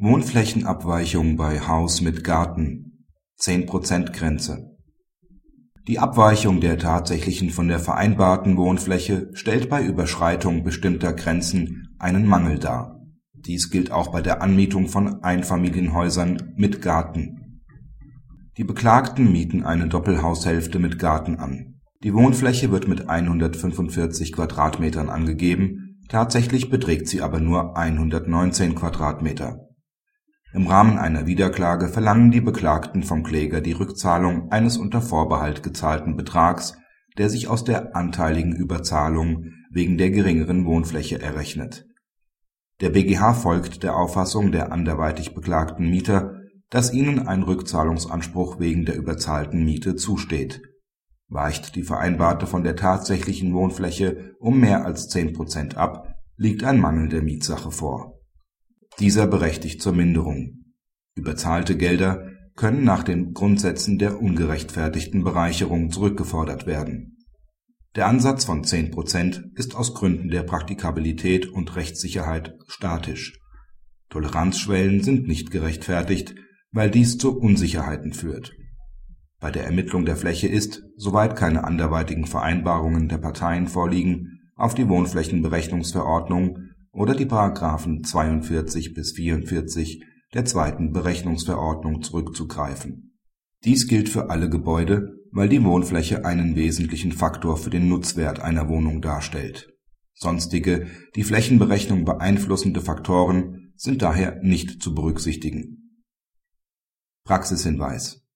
Wohnflächenabweichung bei Haus mit Garten 10% Grenze Die Abweichung der tatsächlichen von der vereinbarten Wohnfläche stellt bei Überschreitung bestimmter Grenzen einen Mangel dar. Dies gilt auch bei der Anmietung von Einfamilienhäusern mit Garten. Die Beklagten mieten eine Doppelhaushälfte mit Garten an. Die Wohnfläche wird mit 145 Quadratmetern angegeben, tatsächlich beträgt sie aber nur 119 Quadratmeter im Rahmen einer Wiederklage verlangen die Beklagten vom Kläger die Rückzahlung eines unter Vorbehalt gezahlten Betrags, der sich aus der anteiligen Überzahlung wegen der geringeren Wohnfläche errechnet. Der BGH folgt der Auffassung der anderweitig beklagten Mieter, dass ihnen ein Rückzahlungsanspruch wegen der überzahlten Miete zusteht. Weicht die vereinbarte von der tatsächlichen Wohnfläche um mehr als zehn Prozent ab, liegt ein Mangel der Mietsache vor dieser berechtigt zur Minderung. Überzahlte Gelder können nach den Grundsätzen der ungerechtfertigten Bereicherung zurückgefordert werden. Der Ansatz von 10 Prozent ist aus Gründen der Praktikabilität und Rechtssicherheit statisch. Toleranzschwellen sind nicht gerechtfertigt, weil dies zu Unsicherheiten führt. Bei der Ermittlung der Fläche ist, soweit keine anderweitigen Vereinbarungen der Parteien vorliegen, auf die Wohnflächenberechnungsverordnung oder die Paragraphen 42 bis 44 der zweiten Berechnungsverordnung zurückzugreifen. Dies gilt für alle Gebäude, weil die Wohnfläche einen wesentlichen Faktor für den Nutzwert einer Wohnung darstellt. Sonstige, die Flächenberechnung beeinflussende Faktoren sind daher nicht zu berücksichtigen. Praxishinweis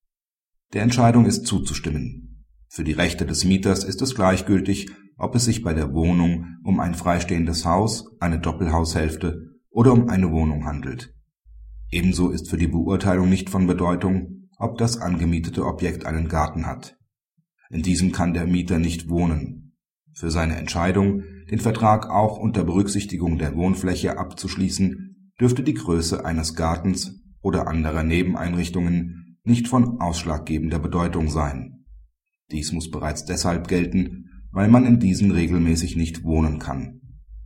Der Entscheidung ist zuzustimmen. Für die Rechte des Mieters ist es gleichgültig, ob es sich bei der Wohnung um ein freistehendes Haus, eine Doppelhaushälfte oder um eine Wohnung handelt. Ebenso ist für die Beurteilung nicht von Bedeutung, ob das angemietete Objekt einen Garten hat. In diesem kann der Mieter nicht wohnen. Für seine Entscheidung, den Vertrag auch unter Berücksichtigung der Wohnfläche abzuschließen, dürfte die Größe eines Gartens oder anderer Nebeneinrichtungen nicht von ausschlaggebender Bedeutung sein. Dies muss bereits deshalb gelten, weil man in diesen regelmäßig nicht wohnen kann.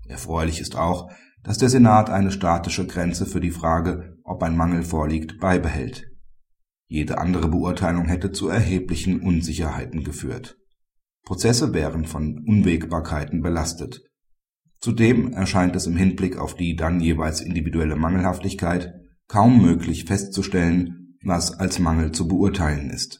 Erfreulich ist auch, dass der Senat eine statische Grenze für die Frage, ob ein Mangel vorliegt, beibehält. Jede andere Beurteilung hätte zu erheblichen Unsicherheiten geführt. Prozesse wären von Unwägbarkeiten belastet. Zudem erscheint es im Hinblick auf die dann jeweils individuelle Mangelhaftigkeit kaum möglich festzustellen, was als Mangel zu beurteilen ist